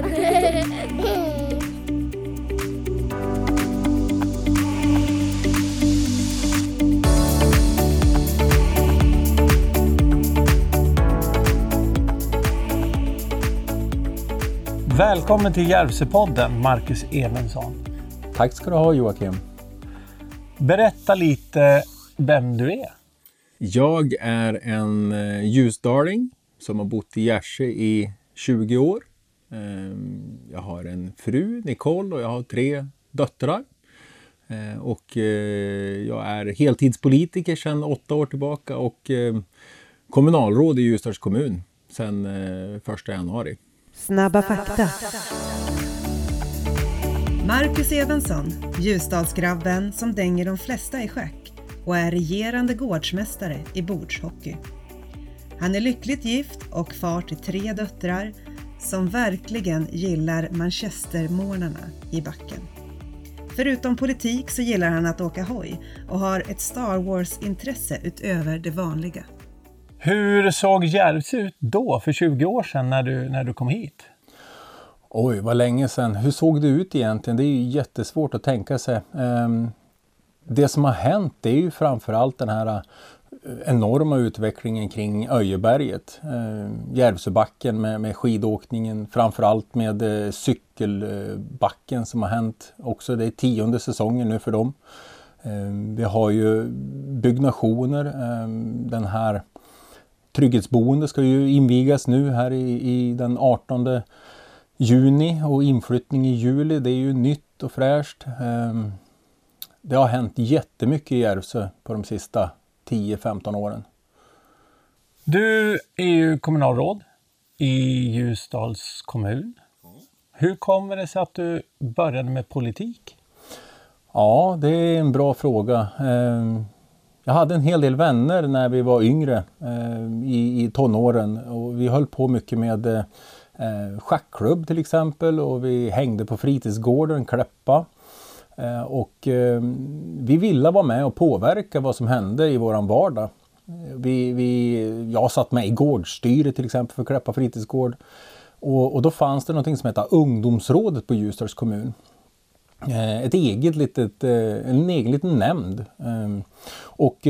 Välkommen till Järvsöpodden, Marcus Evensson. Tack ska du ha Joakim. Berätta lite vem du är. Jag är en eh, ljusdaling som har bott i Gärsö i 20 år. Ehm, jag har en fru, Nicole, och jag har tre döttrar. Eh, och eh, jag är heltidspolitiker sedan åtta år tillbaka och kommunalråd i Ljusdals kommun sedan 1 januari. Snabba fakta. Marcus Evensson, Ljusdalsgrabben som dänger de flesta i schack och är regerande gårdsmästare i bordshockey. Han är lyckligt gift och far till tre döttrar som verkligen gillar manchestermorgnarna i backen. Förutom politik så gillar han att åka hoj och har ett Star Wars-intresse utöver det vanliga. Hur såg Järvsö ut då, för 20 år sedan, när du, när du kom hit? Oj, vad länge sedan. Hur såg det ut egentligen? Det är ju jättesvårt att tänka sig. Um, det som har hänt det är ju framförallt den här enorma utvecklingen kring Öjeberget. Eh, Järvsöbacken med, med skidåkningen, framförallt med eh, cykelbacken som har hänt också. Det är tionde säsongen nu för dem. Eh, vi har ju byggnationer, eh, den här trygghetsboende ska ju invigas nu här i, i den 18 juni och inflyttning i juli. Det är ju nytt och fräscht. Eh, det har hänt jättemycket i Järvsö på de sista 10-15 åren. Du är ju kommunalråd i Ljusdals kommun. Hur kommer det sig att du började med politik? Ja, det är en bra fråga. Ehm, jag hade en hel del vänner när vi var yngre eh, i, tonåren och vi höll på mycket med eh, schackklubb till exempel och vi hängde på fritidsgården Kläppa. Eh, och eh, vi ville vara med och påverka vad som hände i våran vardag. Vi, vi, jag satt med i gårdsstyret till exempel för Kläppa fritidsgård. Och, och då fanns det någonting som hette Ungdomsrådet på Ljusdals kommun. Eh, ett eget litet, en egen liten nämnd. Ehm, och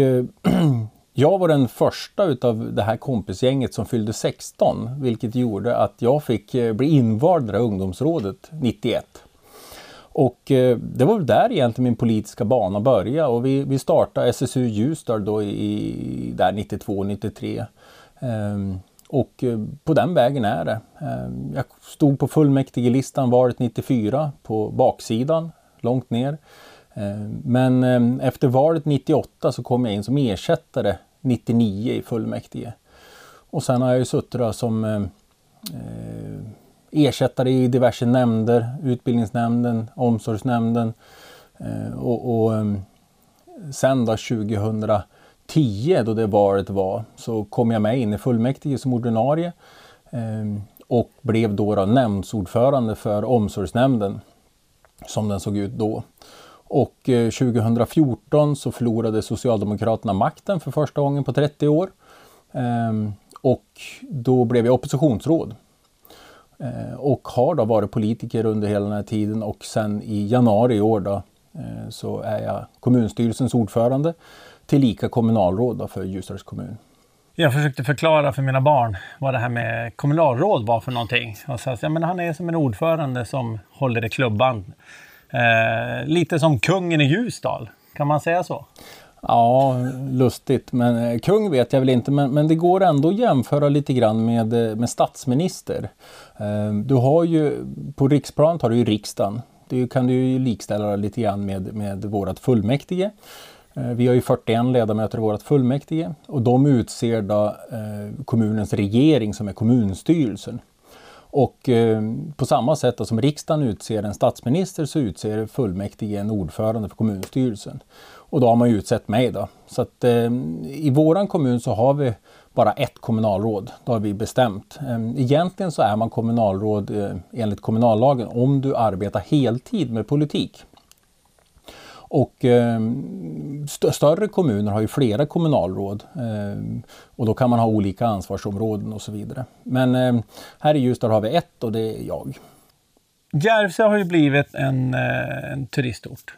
jag var den första utav det här kompisgänget som fyllde 16 vilket gjorde att jag fick bli invald i ungdomsrådet 91. Och eh, det var väl där egentligen min politiska bana började och vi, vi startade SSU Ljusdal då i, där 92, 93. Ehm, och eh, på den vägen är det. Ehm, jag stod på fullmäktigelistan valet 94 på baksidan, långt ner. Ehm, men efter valet 98 så kom jag in som ersättare 99 i fullmäktige. Och sen har jag ju suttit som eh, ersättare i diverse nämnder, utbildningsnämnden, omsorgsnämnden eh, och, och ehm, sen då 2010 då det valet var så kom jag med in i fullmäktige som ordinarie ehm, och blev då, då nämndsordförande för omsorgsnämnden som den såg ut då. Och eh, 2014 så förlorade Socialdemokraterna makten för första gången på 30 år. Ehm, och då blev jag oppositionsråd. Eh, och har då varit politiker under hela den här tiden och sen i januari i år då, eh, så är jag kommunstyrelsens ordförande tillika kommunalråd för Ljusdals kommun. Jag försökte förklara för mina barn vad det här med kommunalråd var för någonting. Och så, att ja, men han är som en ordförande som håller i klubban. Eh, lite som kungen i Ljusdal, kan man säga så? Ja, lustigt. Men eh, kung vet jag väl inte, men, men det går ändå att jämföra lite grann med, eh, med statsminister. Eh, du har ju, på riksplanet har du ju riksdagen. Det kan du ju likställa lite grann med, med vårat fullmäktige. Eh, vi har ju 41 ledamöter i vårt fullmäktige och de utser då eh, kommunens regering som är kommunstyrelsen. Och eh, på samma sätt då, som riksdagen utser en statsminister så utser fullmäktige en ordförande för kommunstyrelsen. Och då har man ju utsett mig då. Så att eh, i våran kommun så har vi bara ett kommunalråd. Det har vi bestämt. Eh, egentligen så är man kommunalråd eh, enligt kommunallagen om du arbetar heltid med politik. Och eh, st större kommuner har ju flera kommunalråd eh, och då kan man ha olika ansvarsområden och så vidare. Men eh, här i Ljusdal har vi ett och det är jag. Järvsö har ju blivit en, eh, en turistort.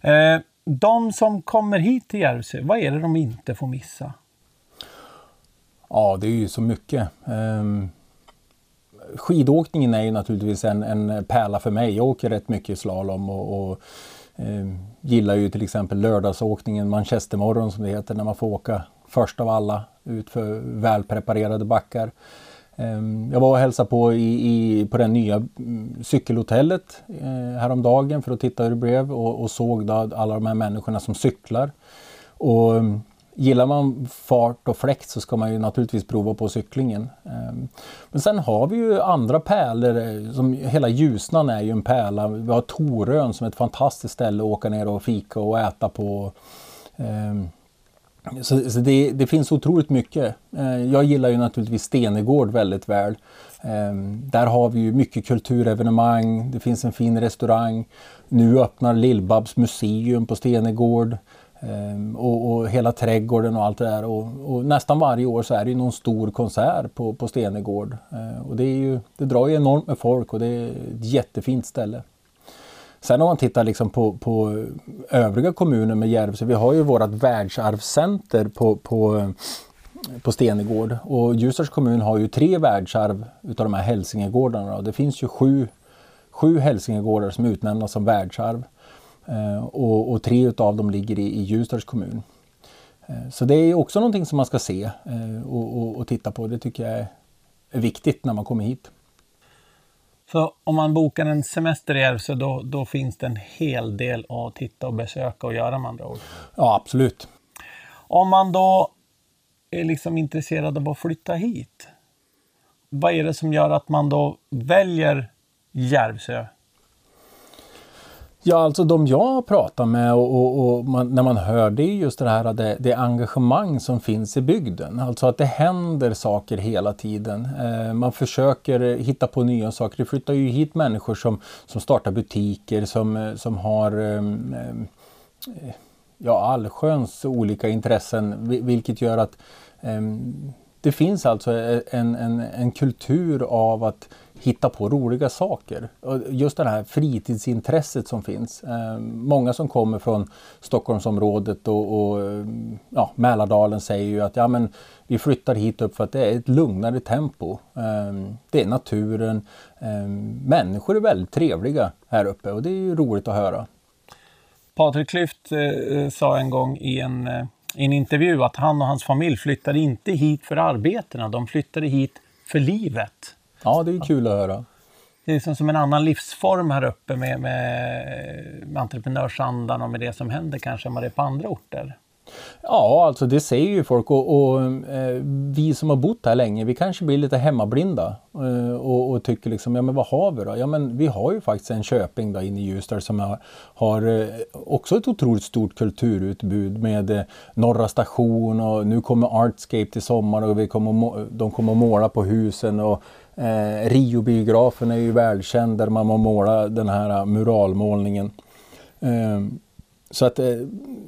Eh, de som kommer hit till Järvsö, vad är det de inte får missa? Ja, det är ju så mycket. Um, skidåkningen är ju naturligtvis en, en pärla för mig. Jag åker rätt mycket slalom och, och eh, gillar ju till exempel lördagsåkningen, Manchestermorgon som det heter, när man får åka först av alla utför välpreparerade backar. Eh, jag var och hälsade på i, i, på det nya mm, cykelhotellet eh, häromdagen för att titta hur det blev och, och såg då alla de här människorna som cyklar. Och mm, Gillar man fart och fläkt så ska man ju naturligtvis prova på cyklingen. Ehm, men sen har vi ju andra pärlor, eh, som hela Ljusnan är ju en pärla. Vi har Torön som är ett fantastiskt ställe att åka ner och fika och äta på. Ehm, så, det, det, finns otroligt mycket. Eh, jag gillar ju naturligtvis Stenegård väldigt väl. Ehm, där har vi ju mycket kulturevenemang, det finns en fin restaurang. Nu öppnar Lillbabs museum på Stenegård. Ehm, och, och, hela trädgården och allt det där. Och, och, nästan varje år så är det någon stor konsert på, på Stenegård. Ehm, och det, är ju, det drar ju enormt med folk och det är ett jättefint ställe. Sen om man tittar liksom på, på övriga kommuner med Järvsö. Vi har ju vårt världsarvscenter på, på, på Stenegård. Och Ljusdals kommun har ju tre världsarv utav de här hälsingegårdarna. Det finns ju sju, sju hälsingegårdar som utnämnas som världsarv. Eh, och, och, tre utav dem ligger i, i Ljusdals kommun. Eh, så det är också någonting som man ska se eh, och, och, och titta på. Det tycker jag är, är viktigt när man kommer hit. Så om man bokar en semester i Järvsö då, då, finns det en hel del att titta och besöka och göra med andra ord? Ja, absolut. Om man då är liksom intresserad av att flytta hit, vad är det som gör att man då väljer Järvsö Ja, alltså de jag pratar med och, och, och man, när man hör det är just det här det, det, engagemang som finns i bygden. Alltså att det händer saker hela tiden. Eh, man försöker hitta på nya saker. Det flyttar ju hit människor som, som startar butiker, som, eh, som har ehm, eh, ja, allsköns olika intressen, vilket gör att eh, det finns alltså en, en, en kultur av att hitta på roliga saker. Och just det här fritidsintresset som finns. Eh, många som kommer från Stockholmsområdet och, och ehm, ja, Mälardalen säger ju att ja, men vi flyttar hit upp för att det är ett lugnare tempo. Eh, det är naturen. Eh, människor är väldigt trevliga här uppe och det är ju roligt att höra. Patrik Klyft eh, eh, sa en gång i en, eh, i en intervju att han och hans familj flyttade inte hit för arbetena, de flyttade hit för livet. Ja, det är kul att höra. Det är liksom som en annan livsform här uppe med, med, med entreprenörsandan och med det som händer kanske än vad det är på andra orter. Ja, alltså det säger ju folk och, och eh, vi som har bott här länge, vi kanske blir lite hemmablinda eh, och, och, tycker liksom, ja men vad har vi då? Ja men vi har ju faktiskt en Köping då inne i Ljusdal som har, har eh, också ett otroligt stort kulturutbud med eh, Norra station och nu kommer Artscape till sommar och vi kommer, de kommer att måla på husen och Eh, Rio-biografen är ju välkänd där man må måla den här eh, muralmålningen. Eh, så att, eh,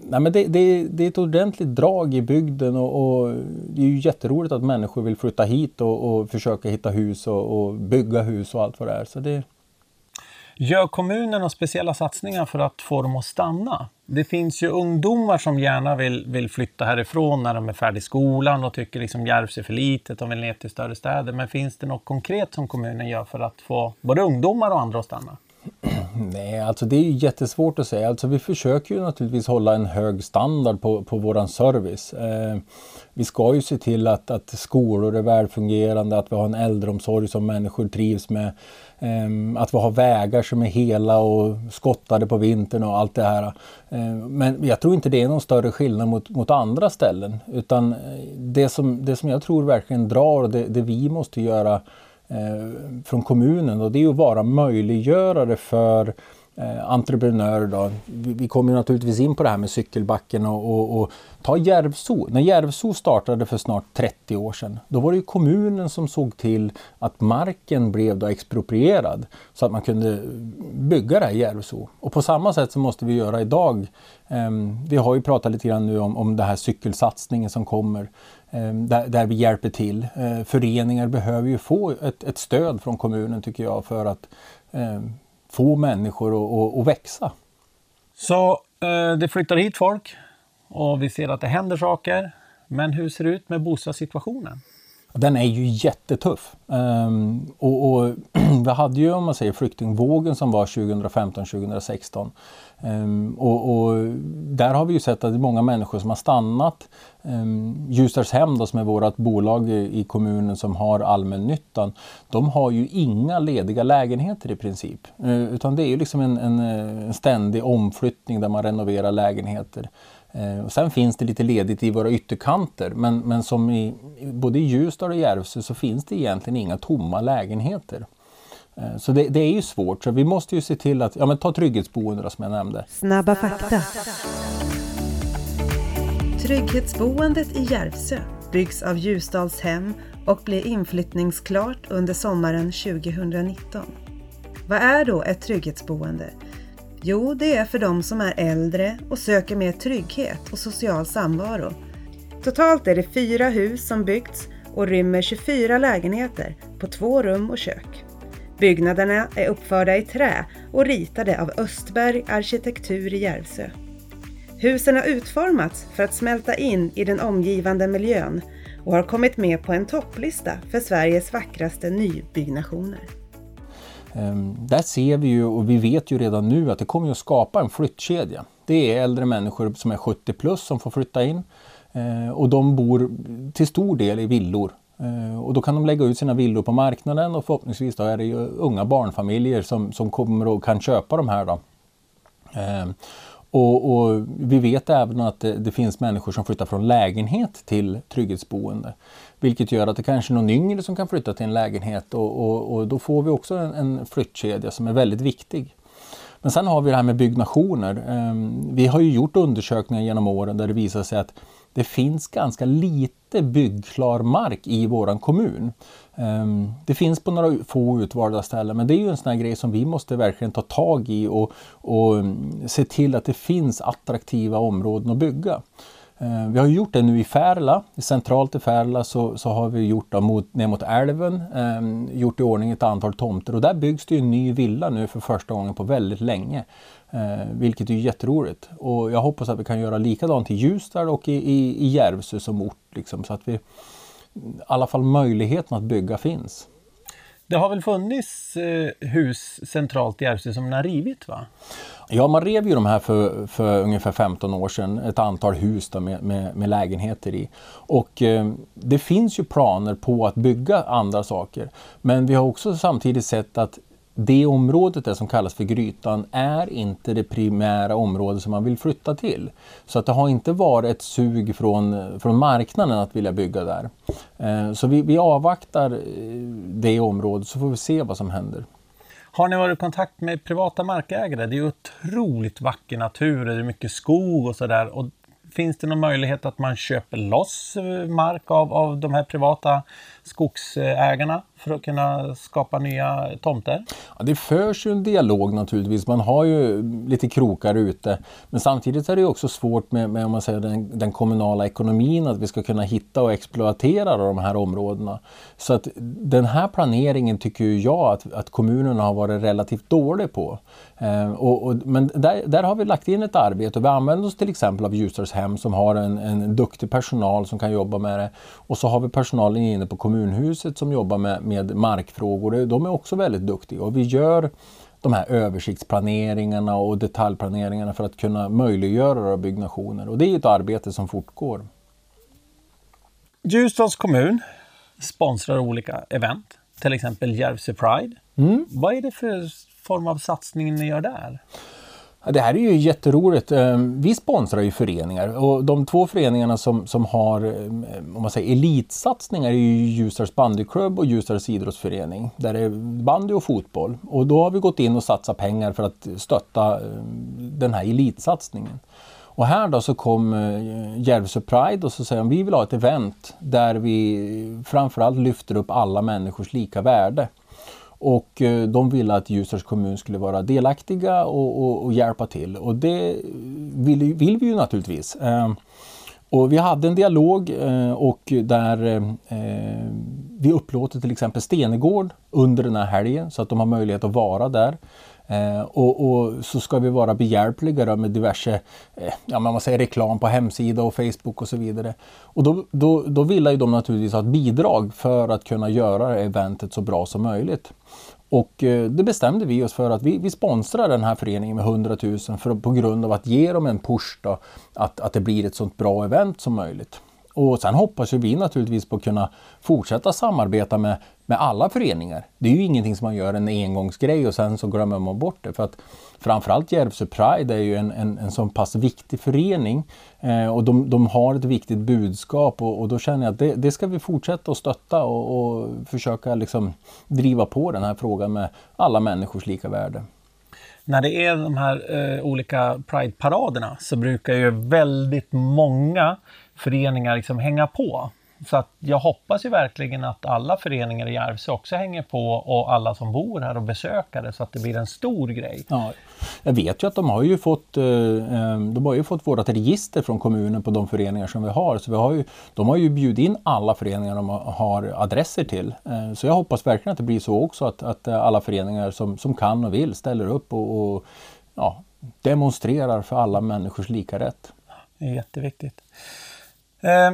nej men det, det, det, är ett ordentligt drag i bygden och, och, det är ju jätteroligt att människor vill flytta hit och, och försöka hitta hus och, och, bygga hus och allt vad det är. Så det, Gör kommunen några speciella satsningar för att få dem att stanna? Det finns ju ungdomar som gärna vill, vill flytta härifrån när de är färdiga i skolan och tycker liksom Järvsö är för litet och vill ner till större städer. Men finns det något konkret som kommunen gör för att få både ungdomar och andra att stanna? Nej, alltså det är ju jättesvårt att säga. Alltså vi försöker ju naturligtvis hålla en hög standard på, på vår service. Eh, vi ska ju se till att, att skolor är välfungerande, att vi har en äldreomsorg som människor trivs med. Ehm, att vi har vägar som är hela och skottade på vintern och allt det här. Ehm, men jag tror inte det är någon större skillnad mot, mot andra ställen. Utan eh, det som, det som jag tror verkligen drar, det, det vi måste göra eh, från kommunen, och det är att vara möjliggörare för eh, entreprenörer. Då. Vi, vi kommer naturligtvis in på det här med cykelbacken och, och, och ta Järvso. När Järvso startade för snart 30 år sedan, då var det ju kommunen som såg till att marken blev då exproprierad så att man kunde bygga det här Järvso. Och på samma sätt så måste vi göra idag. Eh, vi har ju pratat lite grann nu om, om den här cykelsatsningen som kommer. Ehm, där, där, vi hjälper till. Eh, föreningar behöver ju få ett, ett stöd från kommunen tycker jag för att eh, få människor att, att växa. Så eh, det flyttar hit folk och vi ser att det händer saker. Men hur ser det ut med bostadssituationen? Den är ju jättetuff. Um, och, och vi hade ju om man säger flyktingvågen som var 2015-2016. Um, ehm, och, och, där har vi ju sett att det är många människor som har stannat. Ehm, um, Ljusdalshem då, som är vårt bolag i, i, kommunen som har allmännyttan. De har ju inga lediga lägenheter i princip. Uh, utan det är ju liksom en, en, eh, en ständig omflyttning där man renoverar lägenheter. Eh, och sen finns det lite ledigt i våra ytterkanter men, men som i både i Ljusdal och Järvsö så finns det egentligen inga tomma lägenheter. Eh, så det, det, är ju svårt, så vi måste ju se till att, ja men ta trygghetsboende som jag nämnde. Snabba fakta. Trygghetsboendet i Järvsö byggs av Ljusdalshem och blir inflyttningsklart under sommaren 2019. Vad är då ett trygghetsboende? Jo, det är för de som är äldre och söker mer trygghet och social samvaro. Totalt är det fyra hus som byggts och rymmer 24 lägenheter på två rum och kök. Byggnaderna är uppförda i trä och ritade av Östberg Arkitektur i Järvsö. Husen har utformats för att smälta in i den omgivande miljön och har kommit med på en topplista för Sveriges vackraste nybyggnationer. Ehm, där ser vi ju och vi vet ju redan nu att det kommer att skapa en flyttkedja. Det är äldre människor som är 70 plus som får flytta in eh, och de bor till stor del i villor. Eh, och då kan de lägga ut sina villor på marknaden och förhoppningsvis då är det ju unga barnfamiljer som, som kommer och kan köpa de här. Då. Ehm, och, och, vi vet även att det, det, finns människor som flyttar från lägenhet till trygghetsboende. Vilket gör att det kanske är någon yngre som kan flytta till en lägenhet och, och, och då får vi också en, en flyttkedja som är väldigt viktig. Men sen har vi det här med byggnationer. Ehm, vi har ju gjort undersökningar genom åren där det visar sig att det finns ganska lite byggklar mark i våran kommun. Ehm, det finns på några få utvalda ställen men det är ju en sån här grej som vi måste verkligen ta tag i och, och ehm, se till att det finns attraktiva områden att bygga. Eh, vi har gjort det nu i Färla, centralt i Färla så, så har vi gjort det mot, ner mot älven, eh, gjort i ordning ett antal tomter och där byggs det en ny villa nu för första gången på väldigt länge. Eh, vilket är jätteroligt och jag hoppas att vi kan göra likadant i Ljusdal och i, i, i Järvsö som ort. Liksom, så att vi, i alla fall möjligheten att bygga finns. Det har väl funnits eh, hus centralt i Järvsö som har rivit va? Ja, man rev ju de här för, för ungefär 15 år sedan, ett antal hus med, med, med, lägenheter i. Och eh, det finns ju planer på att bygga andra saker. Men vi har också samtidigt sett att det området där som kallas för Grytan är inte det primära område som man vill flytta till. Så att det har inte varit ett sug från, från marknaden att vilja bygga där. Eh, så vi, vi avvaktar eh, det området så får vi se vad som händer. Har ni varit i kontakt med privata markägare? Det är ju otroligt vacker natur, det är mycket skog och sådär. Finns det någon möjlighet att man köper loss eh, mark av, av de här privata skogsägarna för att kunna skapa nya tomter? Ja, det förs ju en dialog naturligtvis. Man har ju lite krokar ute. Men samtidigt är det också svårt med, med om man säger, den, den, kommunala ekonomin, att vi ska kunna hitta och exploatera de här områdena. Så att den här planeringen tycker jag att, att kommunerna har varit relativt dålig på. Eh, och, och, men där, där, har vi lagt in ett arbete och vi använder oss till exempel av Ljusdalshem som har en, en duktig personal som kan jobba med det. Och så har vi personalen inne på kommunhuset som jobbar med, med markfrågor. De är också väldigt duktiga och vi gör de här översiktsplaneringarna och detaljplaneringarna för att kunna möjliggöra byggnationer. Och det är ett arbete som fortgår. Ljusdals kommun sponsrar olika event, till exempel Järvsö Pride. Mm. Vad är det för form av satsning ni gör där? Det här är ju jätteroligt. Ehm, vi sponsrar ju föreningar och de två föreningarna som, som har ehm, om man säger, elitsatsningar är ju Ljusdals bandyklubb och Ljusdals idrottsförening. Där det är bandy och fotboll. Och då har vi gått in och satsat pengar för att stötta ehm, den här elitsatsningen. Och här då så kom eh, Järvsö Pride och så säger de vi vill ha ett event där vi framförallt lyfter upp alla människors lika värde. Och eh, de ville att Ljusdals kommun skulle vara delaktiga och, och, och hjälpa till och det vill, vill vi ju naturligtvis. Ehm, och vi hade en dialog eh, och där eh, vi upplåter till exempel Stenegård under den här helgen så att de har möjlighet att vara där. Eh, och, och, så ska vi vara behjälpliga med diverse eh, ja, man säger reklam på hemsida och Facebook och så vidare. Och då, då, då vill ju de naturligtvis ha ett bidrag för att kunna göra eventet så bra som möjligt. Och eh, det bestämde vi oss för att vi, vi sponsrar den här föreningen med 100 000 för, på grund av att ge dem en push då, att, att det blir ett sånt bra event som möjligt. Och sen hoppas ju vi naturligtvis på att kunna fortsätta samarbeta med, med alla föreningar. Det är ju ingenting som man gör en engångsgrej och sen så glömmer man bort det. För att framförallt Järvsö Pride är ju en, en, en så pass viktig förening eh, och de, de, har ett viktigt budskap och, och då känner jag att det, det, ska vi fortsätta att stötta och, och försöka liksom driva på den här frågan med alla människors lika värde när det är de här eh, olika Pride-paraderna så brukar ju väldigt många föreningar liksom hänga på. Så att jag hoppas ju verkligen att alla föreningar i Järvsö också hänger på och alla som bor här och besökare så att det blir en stor grej. Ja, jag vet ju att de har ju fått, eh, eh, de har ju fått vårt register från kommunen på de föreningar som vi har. Så vi har ju, de har ju bjudit in alla föreningar de har adresser till. Eh, så jag hoppas verkligen att det blir så också att, att alla föreningar som, som kan och vill ställer upp och, och ja, demonstrerar för alla människors lika rätt. Det är jätteviktigt. Eh,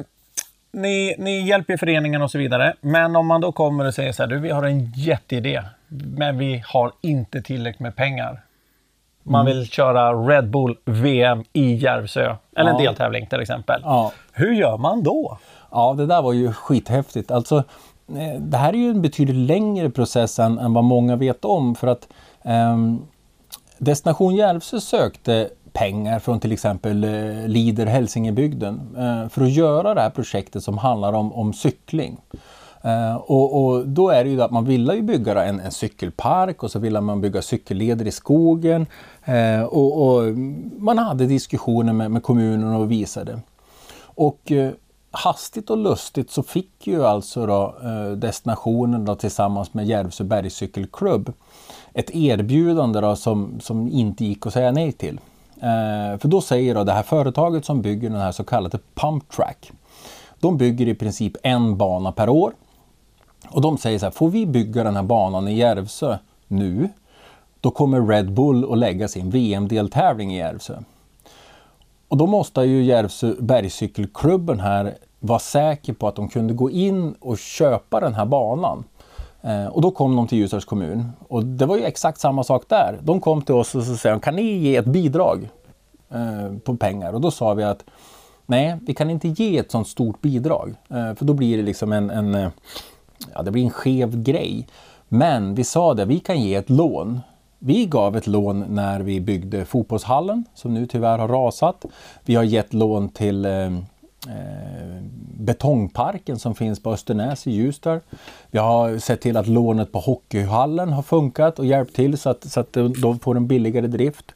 ni, ni hjälper föreningen och så vidare. Men om man då kommer och säger så här, du vi har en jätteidé, men vi har inte tillräckligt med pengar. Man mm. vill köra Red Bull VM i Järvsö, eller ja. en deltävling till exempel. Ja. Hur gör man då? Ja, det där var ju skithäftigt. Alltså, eh, det här är ju en betydligt längre process än, än vad många vet om. För att eh, Destination Järvsö sökte pengar från till exempel eh, Lider Hälsingebygden eh, för att göra det här projektet som handlar om, om cykling. Eh, och, och, då är det ju att man ville ju bygga en, en cykelpark och så ville man bygga cykelleder i skogen. Och, och, man hade diskussioner med, med kommunen och visade. Och hastigt och lustigt så fick ju alltså då, destinationen då, tillsammans med Järvsö bergscykelklubb ett erbjudande då, som, som inte gick att säga nej till. Eh, för då säger då det här företaget som bygger den här så kallade Pump Track. De bygger i princip en bana per år. Och de säger så här, får vi bygga den här banan i Järvsö nu, då kommer Red Bull att lägga sin VM-deltävling i Järvsö. Och då måste ju Järvsö bergcykelklubben här vara säker på att de kunde gå in och köpa den här banan. Eh, och då kom de till Ljusdals kommun och det var ju exakt samma sak där. De kom till oss och så sa kan ni ge ett bidrag eh, på pengar? Och då sa vi att nej, vi kan inte ge ett sådant stort bidrag. Eh, för då blir det liksom en, en, eh, ja, det blir en skev grej. Men vi sa det, vi kan ge ett lån. Vi gav ett lån när vi byggde fotbollshallen som nu tyvärr har rasat. Vi har gett lån till Eh, Eh, betongparken som finns på Östernäs i Ljusdal. Vi har sett till att lånet på hockeyhallen har funkat och hjälpt till så att, så att de får en billigare drift.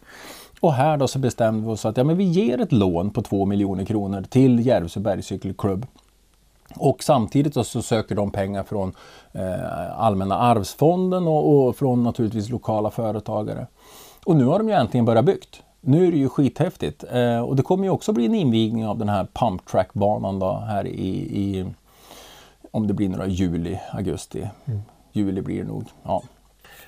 Och här då så bestämde vi oss att ja, men vi ger ett lån på 2 miljoner kronor till Järvsö bergcykelklubb. Och samtidigt så söker de pengar från eh, Allmänna arvsfonden och, och, från naturligtvis lokala företagare. Och nu har de ju äntligen börjat byggt. Nu är det ju skithäftigt eh, och det kommer ju också bli en invigning av den här pump track banan då här i, i om det blir några juli, augusti. Mm. Juli blir det nog. Ja.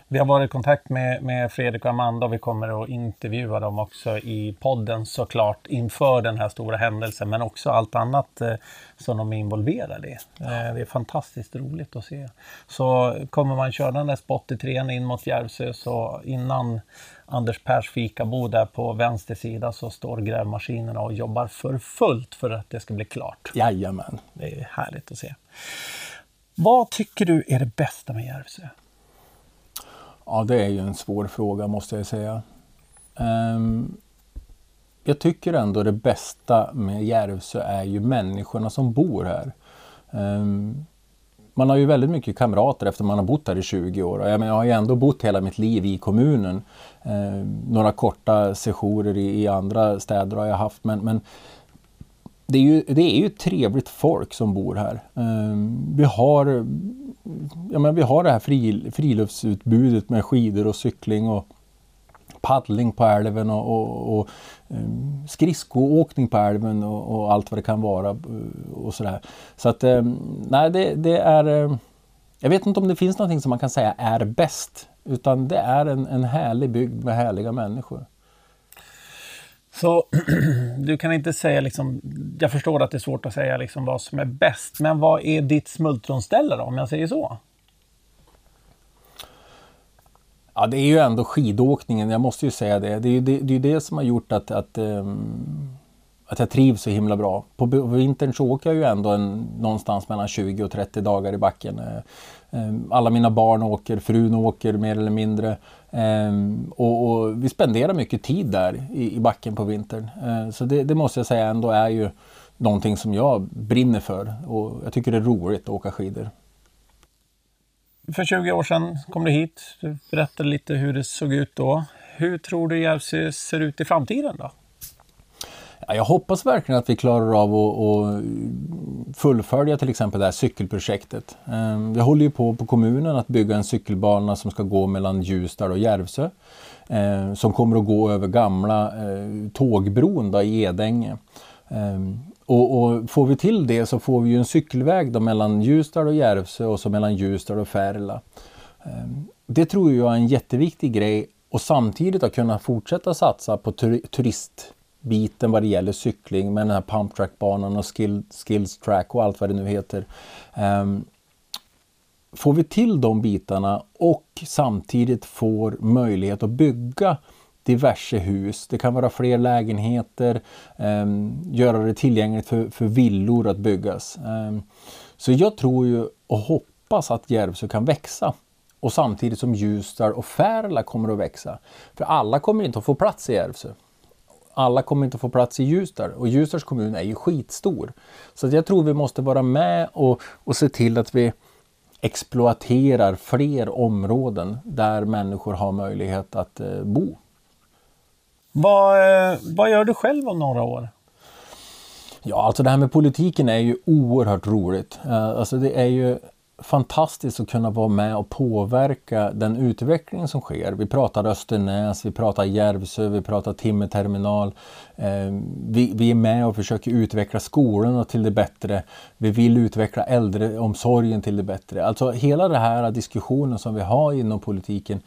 Vi har varit i kontakt med, med Fredrik och Amanda och vi kommer att intervjua dem också i podden såklart inför den här stora händelsen men också allt annat eh, som de är involverade i. Eh, det är fantastiskt roligt att se. Så kommer man köra den där spot i trean in mot Järvsö så innan Anders Pers fikabo där på vänster sida så står grävmaskinerna och jobbar för fullt för att det ska bli klart. Jajamän. Det är härligt att se. Vad tycker du är det bästa med Järvsö? Ja, det är ju en svår fråga måste jag säga. Um, jag tycker ändå det bästa med Järvsö är ju människorna som bor här. Um, man har ju väldigt mycket kamrater efter man har bott här i 20 år. Jag, jag har ju ändå bott hela mitt liv i kommunen. Eh, några korta sessioner i, i, andra städer har jag haft men, men det är, ju, det är ju trevligt folk som bor här. Eh, vi, har, ja, men vi har det här friluftsutbudet med skidor och cykling och paddling på älven och, och, och ehm, skridskoåkning på älven och, och, allt vad det kan vara eh, och sådär. Så att ehm, nej, det, det är ehm, jag vet inte om det finns någonting som man kan säga är bäst. Utan det är en, en härlig bygd med härliga människor. Så du kan inte säga liksom, jag förstår att det är svårt att säga liksom vad som är bäst, men vad är ditt smultronställe då, om jag säger så? Ja, det är ju ändå skidåkningen, jag måste ju säga det. Det är ju det, det, är det som har gjort att, att, um, att jag trivs så himla bra. På vintern så åker jag ju ändå en, någonstans mellan 20 och 30 dagar i backen. Eh, ehm, alla mina barn åker, frun åker mer eller mindre. Ehm, och, och, vi spenderar mycket tid där i, i backen på vintern. Eh, så det, det, måste jag säga ändå är ju någonting som jag brinner för och jag tycker det är roligt att åka skidor för 20 år sedan kom du hit. Du berättade lite hur det såg ut då. Hur tror du Järvsö ser ut i framtiden då? Jag hoppas verkligen att vi klarar av att fullfölja till exempel det här cykelprojektet. Jag vi håller ju på på kommunen att bygga en cykelbana som ska gå mellan Ljusdal och Järvsö. Ehm, som kommer att gå över gamla eh, tågbron i Edänge. Ehm, och, och, får vi till det så får vi ju en cykelväg då mellan Ljusdal och Järvsö och så mellan Ljusdal och Färila. Det tror jag är en jätteviktig grej och samtidigt att kunna fortsätta satsa på tur biten vad det gäller cykling med den här pumptrackbanan och skill skills track och allt vad det nu heter. Um, får vi till de bitarna och samtidigt får möjlighet att bygga diverse hus. Det kan vara fler lägenheter, um, göra det tillgängligt för, för villor att byggas. Um, så jag tror ju och hoppas att Järvsö kan växa och samtidigt som Ljusdal och Färla kommer att växa. För alla kommer inte att få plats i Järvsö. Alla kommer inte få plats i Ljusdal och Ljusdals kommun är ju skitstor. Så jag tror vi måste vara med och, och se till att vi exploaterar fler områden där människor har möjlighet att eh, bo. Vad, eh, vad gör du själv om några år? Ja, alltså det här med politiken är ju oerhört roligt. Eh, alltså det är ju fantastiskt att kunna vara med och påverka den utveckling som sker. Vi pratar Östernäs, vi pratar Järvsö, vi pratar timmerterminal. Eh, vi, vi är med och försöker utveckla skolorna till det bättre. Vi vill utveckla äldreomsorgen till det bättre. Alltså hela den här diskussionen som vi har inom politiken,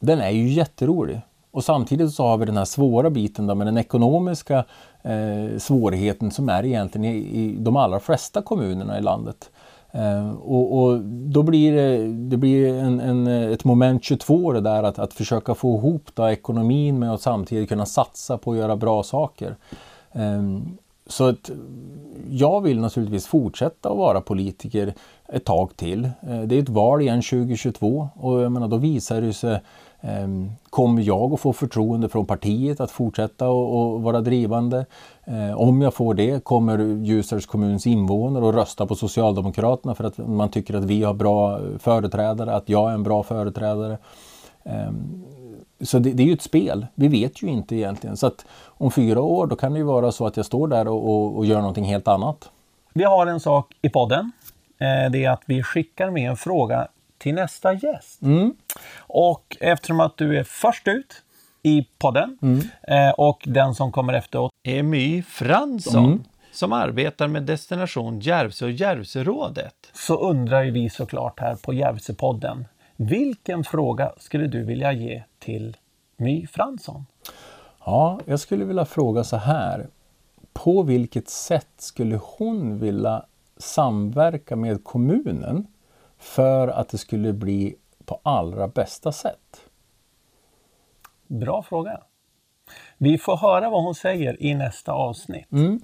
den är ju jätterolig. Och samtidigt så har vi den här svåra biten då med den ekonomiska eh, svårigheten som är egentligen i, i de allra flesta kommunerna i landet. Eh, och, och, då blir det, det blir en, en, ett moment 22 det där att, att försöka få ihop då ekonomin med att samtidigt kunna satsa på att göra bra saker. Ehm, så att jag vill naturligtvis fortsätta att vara politiker ett tag till. Eh, det är ett val igen 2022 och jag menar, då visar det sig Ehm, kommer jag att få förtroende från partiet att fortsätta och, vara drivande? Ehm, om jag får det, kommer Ljusdals kommuns invånare att rösta på Socialdemokraterna för att man tycker att vi har bra företrädare, att jag är en bra företrädare? Ehm, så det, det är ju ett spel. Vi vet ju inte egentligen. Så att om fyra år då kan det ju vara så att jag står där och, och, och gör någonting helt annat. Vi har en sak i podden. Eh, det är att vi skickar med en fråga till nästa gäst. Mm. Och eftersom att du är först ut i podden mm. eh, och den som kommer efteråt är My Fransson mm. som arbetar med Destination Järvsö och Järvsörådet. Så undrar ju vi såklart här på Järvsöpodden. Vilken fråga skulle du vilja ge till My Fransson? Ja, jag skulle vilja fråga så här. På vilket sätt skulle hon vilja samverka med kommunen för att det skulle bli på allra bästa sätt? Bra fråga. Vi får höra vad hon säger i nästa avsnitt. Mm.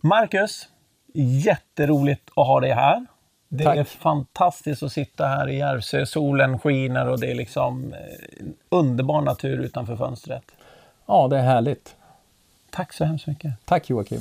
Marcus, jätteroligt att ha dig här. Det Tack. är fantastiskt att sitta här i Järvsö. Solen skiner och det är liksom eh, underbar natur utanför fönstret. Ja, det är härligt. Tack så hemskt mycket. Tack Joakim.